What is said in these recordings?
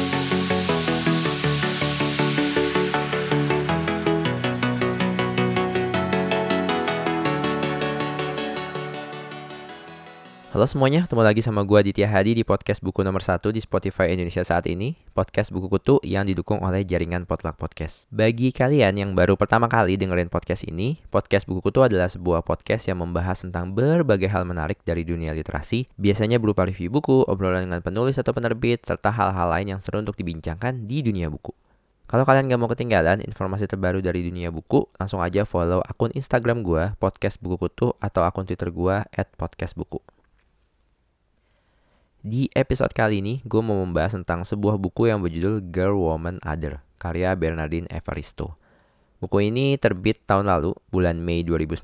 Thank you. Halo semuanya, ketemu lagi sama gue Ditya Hadi di podcast buku nomor 1 di Spotify Indonesia saat ini. Podcast buku kutu yang didukung oleh jaringan Potluck Podcast. Bagi kalian yang baru pertama kali dengerin podcast ini Podcast buku kutu adalah sebuah podcast yang membahas tentang berbagai hal menarik dari dunia literasi Biasanya berupa review buku, obrolan dengan penulis atau penerbit Serta hal-hal lain yang seru untuk dibincangkan di dunia buku. Kalau kalian gak mau ketinggalan informasi terbaru dari dunia buku, langsung aja follow akun Instagram gue, podcast buku kutu, atau akun Twitter gue, at podcast buku. Di episode kali ini, gue mau membahas tentang sebuah buku yang berjudul Girl, Woman, Other, karya Bernardine Evaristo. Buku ini terbit tahun lalu, bulan Mei 2019.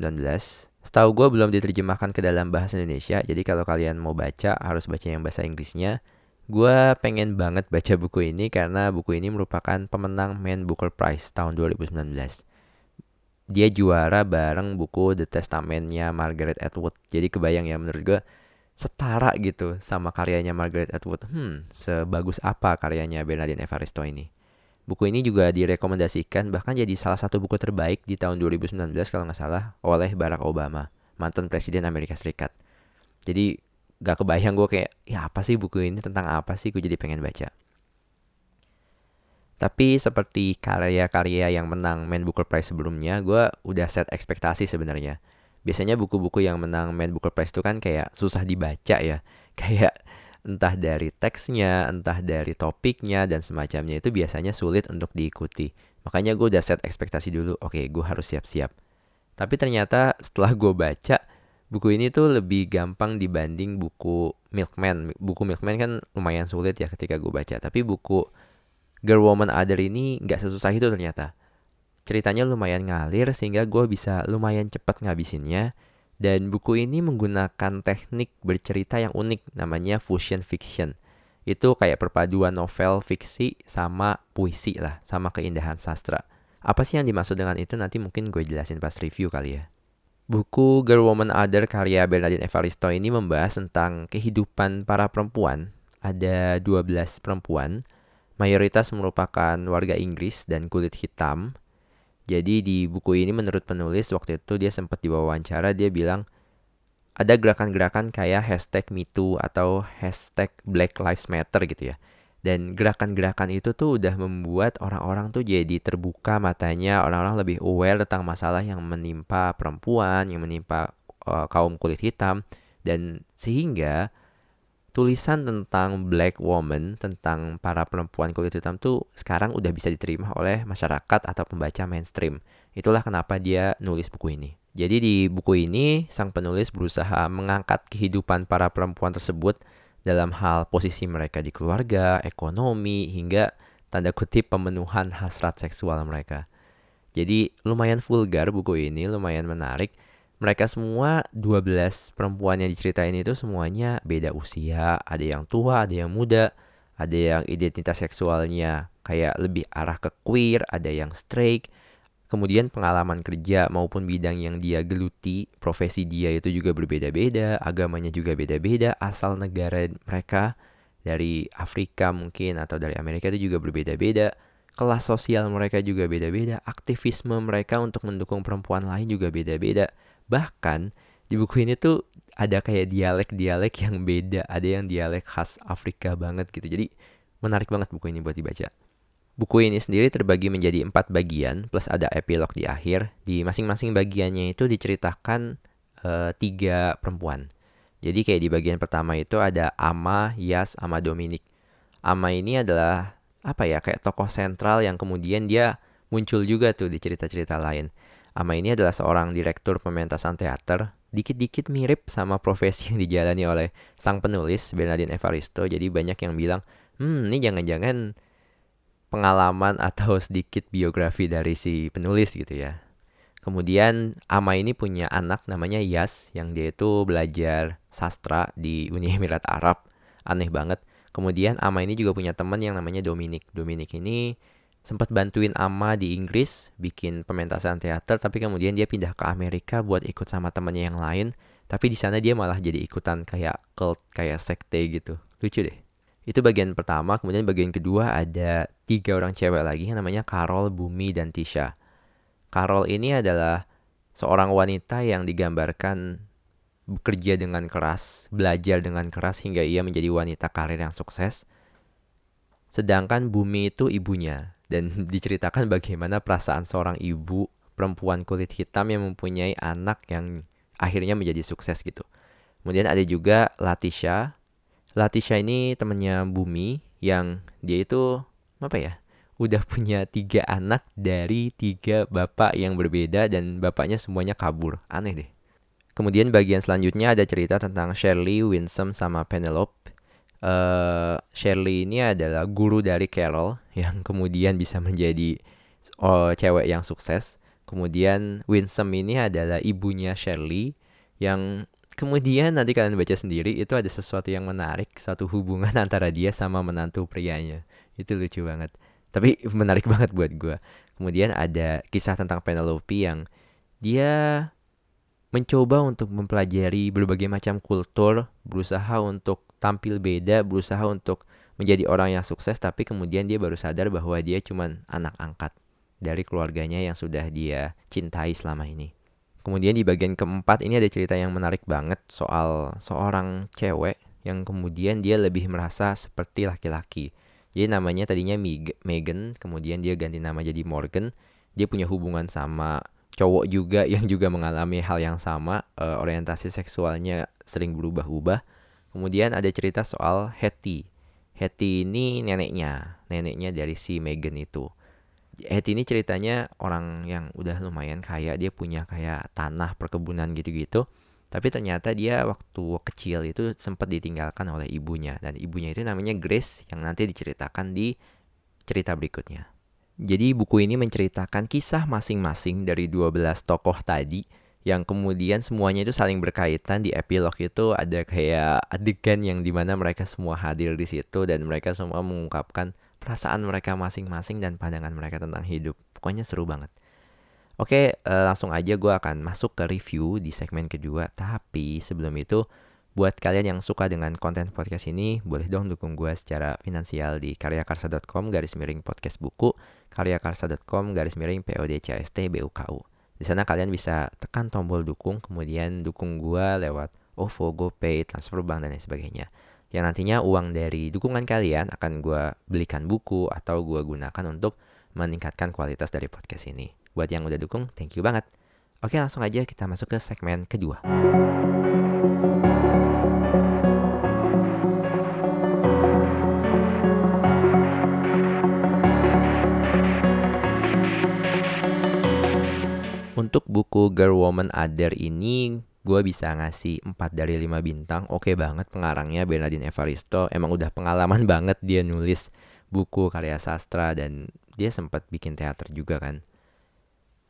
Setahu gue belum diterjemahkan ke dalam bahasa Indonesia, jadi kalau kalian mau baca, harus baca yang bahasa Inggrisnya. Gue pengen banget baca buku ini karena buku ini merupakan pemenang Man Booker Prize tahun 2019. Dia juara bareng buku The Testament-nya Margaret Atwood. Jadi kebayang ya menurut gue, setara gitu sama karyanya Margaret Atwood. Hmm, sebagus apa karyanya Bernardine Evaristo ini? Buku ini juga direkomendasikan bahkan jadi salah satu buku terbaik di tahun 2019 kalau nggak salah oleh Barack Obama, mantan presiden Amerika Serikat. Jadi gak kebayang gue kayak, ya apa sih buku ini tentang apa sih? Gue jadi pengen baca. Tapi seperti karya-karya yang menang Man Booker Prize sebelumnya, gue udah set ekspektasi sebenarnya biasanya buku-buku yang menang Man Booker Prize itu kan kayak susah dibaca ya. Kayak entah dari teksnya, entah dari topiknya dan semacamnya itu biasanya sulit untuk diikuti. Makanya gue udah set ekspektasi dulu, oke okay, gue harus siap-siap. Tapi ternyata setelah gue baca, buku ini tuh lebih gampang dibanding buku Milkman. Buku Milkman kan lumayan sulit ya ketika gue baca. Tapi buku Girl Woman Other ini nggak sesusah itu ternyata ceritanya lumayan ngalir sehingga gue bisa lumayan cepat ngabisinnya. Dan buku ini menggunakan teknik bercerita yang unik namanya fusion fiction. Itu kayak perpaduan novel fiksi sama puisi lah, sama keindahan sastra. Apa sih yang dimaksud dengan itu nanti mungkin gue jelasin pas review kali ya. Buku Girl Woman Other karya Bernardine Evaristo ini membahas tentang kehidupan para perempuan. Ada 12 perempuan, mayoritas merupakan warga Inggris dan kulit hitam jadi di buku ini menurut penulis waktu itu dia sempat diwawancara dia bilang ada gerakan-gerakan kayak hashtag MeToo atau hashtag Black Lives Matter gitu ya. Dan gerakan-gerakan itu tuh udah membuat orang-orang tuh jadi terbuka matanya, orang-orang lebih aware tentang masalah yang menimpa perempuan, yang menimpa uh, kaum kulit hitam. Dan sehingga tulisan tentang black woman, tentang para perempuan kulit hitam tuh sekarang udah bisa diterima oleh masyarakat atau pembaca mainstream. Itulah kenapa dia nulis buku ini. Jadi di buku ini, sang penulis berusaha mengangkat kehidupan para perempuan tersebut dalam hal posisi mereka di keluarga, ekonomi, hingga tanda kutip pemenuhan hasrat seksual mereka. Jadi lumayan vulgar buku ini, lumayan menarik mereka semua 12 perempuan yang diceritain itu semuanya beda usia, ada yang tua, ada yang muda, ada yang identitas seksualnya kayak lebih arah ke queer, ada yang straight. Kemudian pengalaman kerja maupun bidang yang dia geluti, profesi dia itu juga berbeda-beda, agamanya juga beda-beda, asal negara mereka dari Afrika mungkin atau dari Amerika itu juga berbeda-beda. Kelas sosial mereka juga beda-beda, aktivisme mereka untuk mendukung perempuan lain juga beda-beda Bahkan di buku ini tuh ada kayak dialek-dialek yang beda, ada yang dialek khas Afrika banget gitu. Jadi menarik banget buku ini buat dibaca. Buku ini sendiri terbagi menjadi empat bagian plus ada epilog di akhir. Di masing-masing bagiannya itu diceritakan uh, tiga perempuan. Jadi kayak di bagian pertama itu ada Ama, Yas, sama Dominic. Ama ini adalah apa ya kayak tokoh sentral yang kemudian dia muncul juga tuh di cerita-cerita lain. Ama ini adalah seorang direktur pementasan teater, dikit-dikit mirip sama profesi yang dijalani oleh sang penulis Bernardine Evaristo. Jadi banyak yang bilang, hmm ini jangan-jangan pengalaman atau sedikit biografi dari si penulis gitu ya. Kemudian Ama ini punya anak namanya Yas yang dia itu belajar sastra di Uni Emirat Arab. Aneh banget. Kemudian Ama ini juga punya teman yang namanya Dominic. Dominic ini sempat bantuin Ama di Inggris bikin pementasan teater tapi kemudian dia pindah ke Amerika buat ikut sama temannya yang lain tapi di sana dia malah jadi ikutan kayak cult kayak sekte gitu lucu deh Itu bagian pertama, kemudian bagian kedua ada tiga orang cewek lagi yang namanya Carol, Bumi, dan Tisha. Carol ini adalah seorang wanita yang digambarkan bekerja dengan keras, belajar dengan keras hingga ia menjadi wanita karir yang sukses. Sedangkan Bumi itu ibunya dan diceritakan bagaimana perasaan seorang ibu perempuan kulit hitam yang mempunyai anak yang akhirnya menjadi sukses gitu. Kemudian ada juga Latisha. Latisha ini temennya Bumi yang dia itu apa ya udah punya tiga anak dari tiga bapak yang berbeda dan bapaknya semuanya kabur. Aneh deh. Kemudian bagian selanjutnya ada cerita tentang Shirley, Winsome sama Penelope uh, Shirley ini adalah guru dari Carol yang kemudian bisa menjadi oh, cewek yang sukses kemudian Winsome ini adalah ibunya Shirley yang Kemudian nanti kalian baca sendiri itu ada sesuatu yang menarik, satu hubungan antara dia sama menantu prianya. Itu lucu banget. Tapi menarik banget buat gue. Kemudian ada kisah tentang Penelope yang dia mencoba untuk mempelajari berbagai macam kultur, berusaha untuk tampil beda, berusaha untuk menjadi orang yang sukses, tapi kemudian dia baru sadar bahwa dia cuma anak angkat dari keluarganya yang sudah dia cintai selama ini. Kemudian di bagian keempat ini ada cerita yang menarik banget soal seorang cewek yang kemudian dia lebih merasa seperti laki-laki. Jadi namanya tadinya Megan, kemudian dia ganti nama jadi Morgan. Dia punya hubungan sama cowok juga yang juga mengalami hal yang sama, uh, orientasi seksualnya sering berubah-ubah. Kemudian ada cerita soal Hetty. Hetty ini neneknya, neneknya dari si Megan itu. Hetty ini ceritanya orang yang udah lumayan kaya, dia punya kayak tanah perkebunan gitu-gitu. Tapi ternyata dia waktu kecil itu sempat ditinggalkan oleh ibunya dan ibunya itu namanya Grace yang nanti diceritakan di cerita berikutnya. Jadi buku ini menceritakan kisah masing-masing dari 12 tokoh tadi yang kemudian semuanya itu saling berkaitan di epilog itu ada kayak adegan yang di mana mereka semua hadir di situ dan mereka semua mengungkapkan perasaan mereka masing-masing dan pandangan mereka tentang hidup. Pokoknya seru banget. Oke, uh, langsung aja gue akan masuk ke review di segmen kedua. Tapi sebelum itu, buat kalian yang suka dengan konten podcast ini, boleh dong dukung gue secara finansial di karyakarsa.com garis miring podcast buku, karyakarsa.com garis miring PODCST BUKU. Di sana kalian bisa tekan tombol dukung, kemudian dukung gue lewat OVO, GoPay, transfer bank, dan lain sebagainya yang nantinya uang dari dukungan kalian akan gue belikan buku atau gue gunakan untuk meningkatkan kualitas dari podcast ini. Buat yang udah dukung, thank you banget. Oke langsung aja kita masuk ke segmen kedua. Untuk buku Girl Woman Other ini gue bisa ngasih 4 dari 5 bintang. Oke okay banget pengarangnya Bernardine Evaristo. Emang udah pengalaman banget dia nulis buku karya sastra dan dia sempat bikin teater juga kan.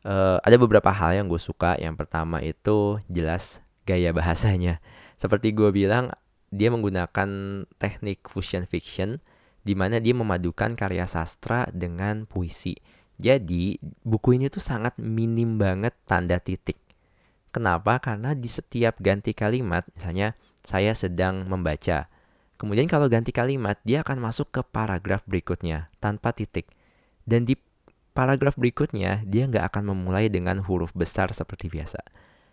Uh, ada beberapa hal yang gue suka. Yang pertama itu jelas gaya bahasanya. Seperti gue bilang, dia menggunakan teknik fusion fiction di mana dia memadukan karya sastra dengan puisi. Jadi, buku ini tuh sangat minim banget tanda titik Kenapa? Karena di setiap ganti kalimat, misalnya saya sedang membaca. Kemudian kalau ganti kalimat, dia akan masuk ke paragraf berikutnya tanpa titik. Dan di paragraf berikutnya, dia nggak akan memulai dengan huruf besar seperti biasa.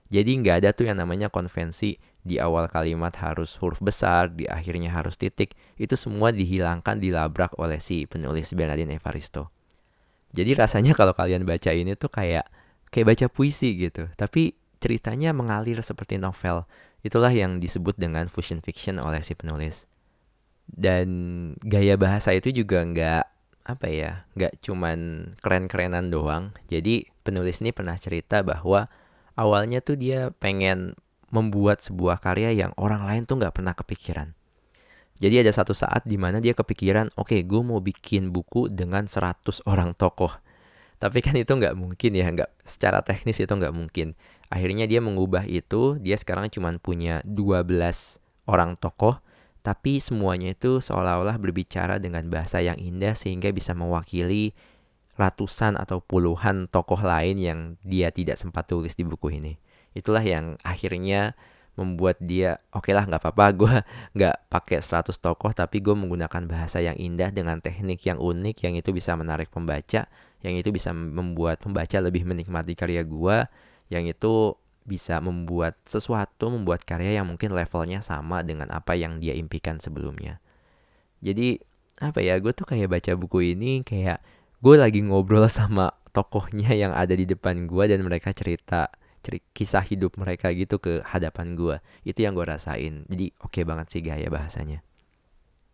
Jadi nggak ada tuh yang namanya konvensi di awal kalimat harus huruf besar, di akhirnya harus titik. Itu semua dihilangkan, dilabrak oleh si penulis Bernardine Evaristo. Jadi rasanya kalau kalian baca ini tuh kayak kayak baca puisi gitu. Tapi ceritanya mengalir seperti novel. Itulah yang disebut dengan fusion fiction oleh si penulis. Dan gaya bahasa itu juga nggak apa ya, nggak cuman keren-kerenan doang. Jadi penulis ini pernah cerita bahwa awalnya tuh dia pengen membuat sebuah karya yang orang lain tuh nggak pernah kepikiran. Jadi ada satu saat di mana dia kepikiran, oke, okay, gue mau bikin buku dengan 100 orang tokoh. Tapi kan itu nggak mungkin ya, nggak secara teknis itu nggak mungkin. Akhirnya dia mengubah itu, dia sekarang cuma punya 12 orang tokoh, tapi semuanya itu seolah-olah berbicara dengan bahasa yang indah sehingga bisa mewakili ratusan atau puluhan tokoh lain yang dia tidak sempat tulis di buku ini. Itulah yang akhirnya membuat dia oke okay lah nggak apa-apa gue nggak pakai 100 tokoh tapi gue menggunakan bahasa yang indah dengan teknik yang unik yang itu bisa menarik pembaca yang itu bisa membuat pembaca lebih menikmati karya gue yang itu bisa membuat sesuatu membuat karya yang mungkin levelnya sama dengan apa yang dia impikan sebelumnya. Jadi apa ya gue tuh kayak baca buku ini kayak gue lagi ngobrol sama tokohnya yang ada di depan gue dan mereka cerita kisah hidup mereka gitu ke hadapan gue itu yang gue rasain. Jadi oke okay banget sih gaya bahasanya.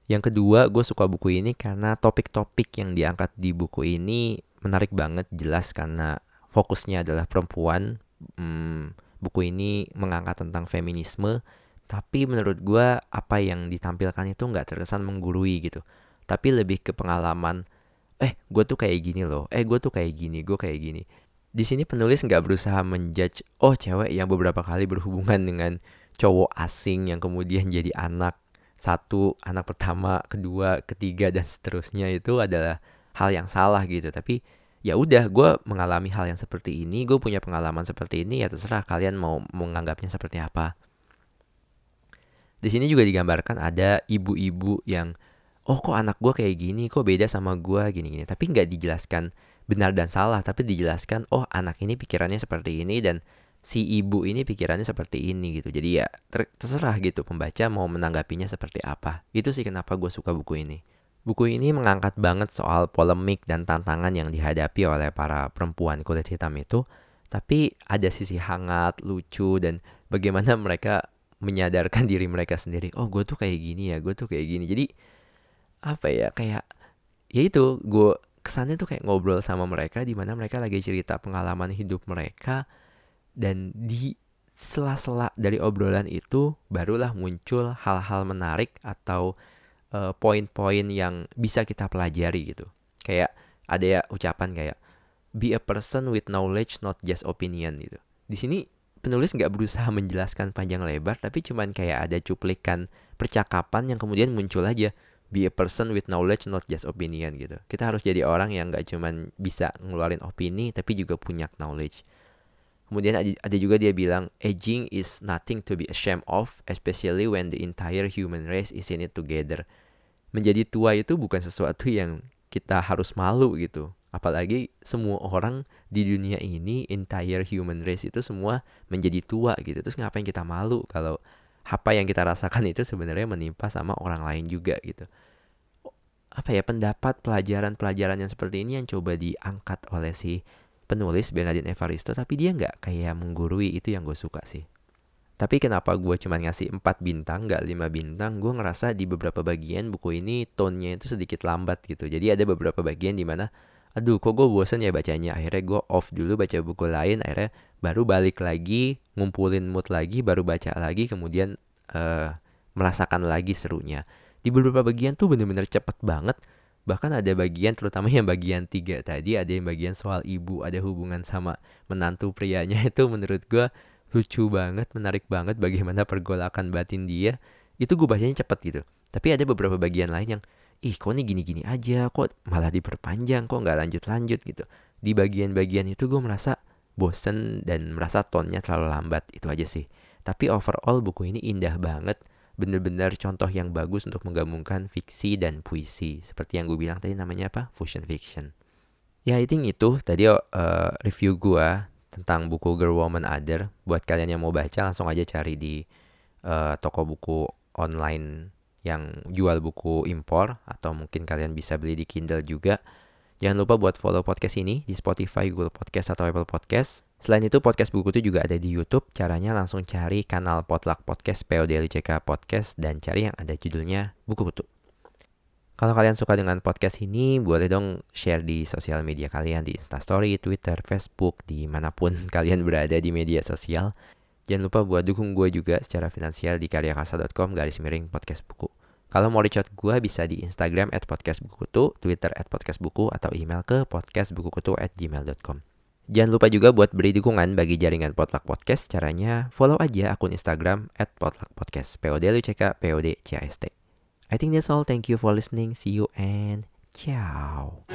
Yang kedua gue suka buku ini karena topik-topik yang diangkat di buku ini menarik banget jelas karena fokusnya adalah perempuan. Hmm, buku ini mengangkat tentang feminisme. Tapi menurut gue apa yang ditampilkan itu nggak terkesan menggurui gitu. Tapi lebih ke pengalaman eh gue tuh kayak gini loh. Eh gue tuh kayak gini gue kayak gini di sini penulis nggak berusaha menjudge oh cewek yang beberapa kali berhubungan dengan cowok asing yang kemudian jadi anak satu anak pertama kedua ketiga dan seterusnya itu adalah hal yang salah gitu. Tapi ya udah gue mengalami hal yang seperti ini gue punya pengalaman seperti ini ya terserah kalian mau menganggapnya seperti apa. Di sini juga digambarkan ada ibu-ibu yang oh kok anak gue kayak gini kok beda sama gue gini-gini tapi nggak dijelaskan benar dan salah, tapi dijelaskan, oh anak ini pikirannya seperti ini dan si ibu ini pikirannya seperti ini gitu. Jadi ya ter terserah gitu pembaca mau menanggapinya seperti apa. Itu sih kenapa gue suka buku ini. Buku ini mengangkat banget soal polemik dan tantangan yang dihadapi oleh para perempuan kulit hitam itu, tapi ada sisi hangat, lucu, dan bagaimana mereka menyadarkan diri mereka sendiri. Oh, gue tuh kayak gini ya, gue tuh kayak gini. Jadi apa ya, kayak ya itu gue kesannya tuh kayak ngobrol sama mereka di mana mereka lagi cerita pengalaman hidup mereka dan di sela-sela dari obrolan itu barulah muncul hal-hal menarik atau uh, poin-poin yang bisa kita pelajari gitu. Kayak ada ya ucapan kayak be a person with knowledge not just opinion gitu. Di sini penulis nggak berusaha menjelaskan panjang lebar tapi cuman kayak ada cuplikan percakapan yang kemudian muncul aja be a person with knowledge not just opinion gitu. Kita harus jadi orang yang gak cuman bisa ngeluarin opini tapi juga punya knowledge. Kemudian ada juga dia bilang aging is nothing to be ashamed of especially when the entire human race is in it together. Menjadi tua itu bukan sesuatu yang kita harus malu gitu. Apalagi semua orang di dunia ini entire human race itu semua menjadi tua gitu. Terus ngapain kita malu kalau apa yang kita rasakan itu sebenarnya menimpa sama orang lain juga gitu. Apa ya pendapat pelajaran-pelajaran yang seperti ini yang coba diangkat oleh si penulis Bernardine Evaristo tapi dia nggak kayak menggurui itu yang gue suka sih. Tapi kenapa gue cuma ngasih 4 bintang nggak 5 bintang? Gue ngerasa di beberapa bagian buku ini tone-nya itu sedikit lambat gitu. Jadi ada beberapa bagian di mana aduh kok gue bosen ya bacanya? Akhirnya gue off dulu baca buku lain akhirnya baru balik lagi ngumpulin mood lagi baru baca lagi kemudian uh, merasakan lagi serunya. Di beberapa bagian tuh bener-bener cepet banget. Bahkan ada bagian terutama yang bagian tiga tadi ada yang bagian soal ibu ada hubungan sama menantu prianya itu menurut gue lucu banget menarik banget bagaimana pergolakan batin dia. Itu gue bacanya cepet gitu. Tapi ada beberapa bagian lain yang ih kok ini gini-gini aja? Kok malah diperpanjang? Kok nggak lanjut-lanjut? gitu. Di bagian-bagian itu gue merasa bosen dan merasa tonnya terlalu lambat itu aja sih. Tapi overall buku ini indah banget bener-bener contoh yang bagus untuk menggabungkan fiksi dan puisi seperti yang gue bilang tadi namanya apa? Fusion fiction. Ya I itu tadi uh, review gue tentang buku Girl Woman Other. Buat kalian yang mau baca langsung aja cari di uh, toko buku online yang jual buku impor atau mungkin kalian bisa beli di Kindle juga. Jangan lupa buat follow podcast ini di Spotify, Google Podcast, atau Apple Podcast. Selain itu, podcast buku itu juga ada di YouTube. Caranya langsung cari kanal Potluck Podcast, PODLCK Podcast, dan cari yang ada judulnya Buku Kutu. Kalau kalian suka dengan podcast ini, boleh dong share di sosial media kalian, di Instastory, Twitter, Facebook, di mana pun kalian berada di media sosial. Jangan lupa buat dukung gue juga secara finansial di karyakarsa.com garis miring podcast buku. Kalau mau out gue bisa di Instagram at podcastbukukutu, Twitter at podcastbuku, atau email ke podcastbukukutu at gmail.com. Jangan lupa juga buat beri dukungan bagi jaringan Potluck Podcast. Caranya follow aja akun Instagram at Potluck Podcast. S T. I think that's all. Thank you for listening. See you and ciao.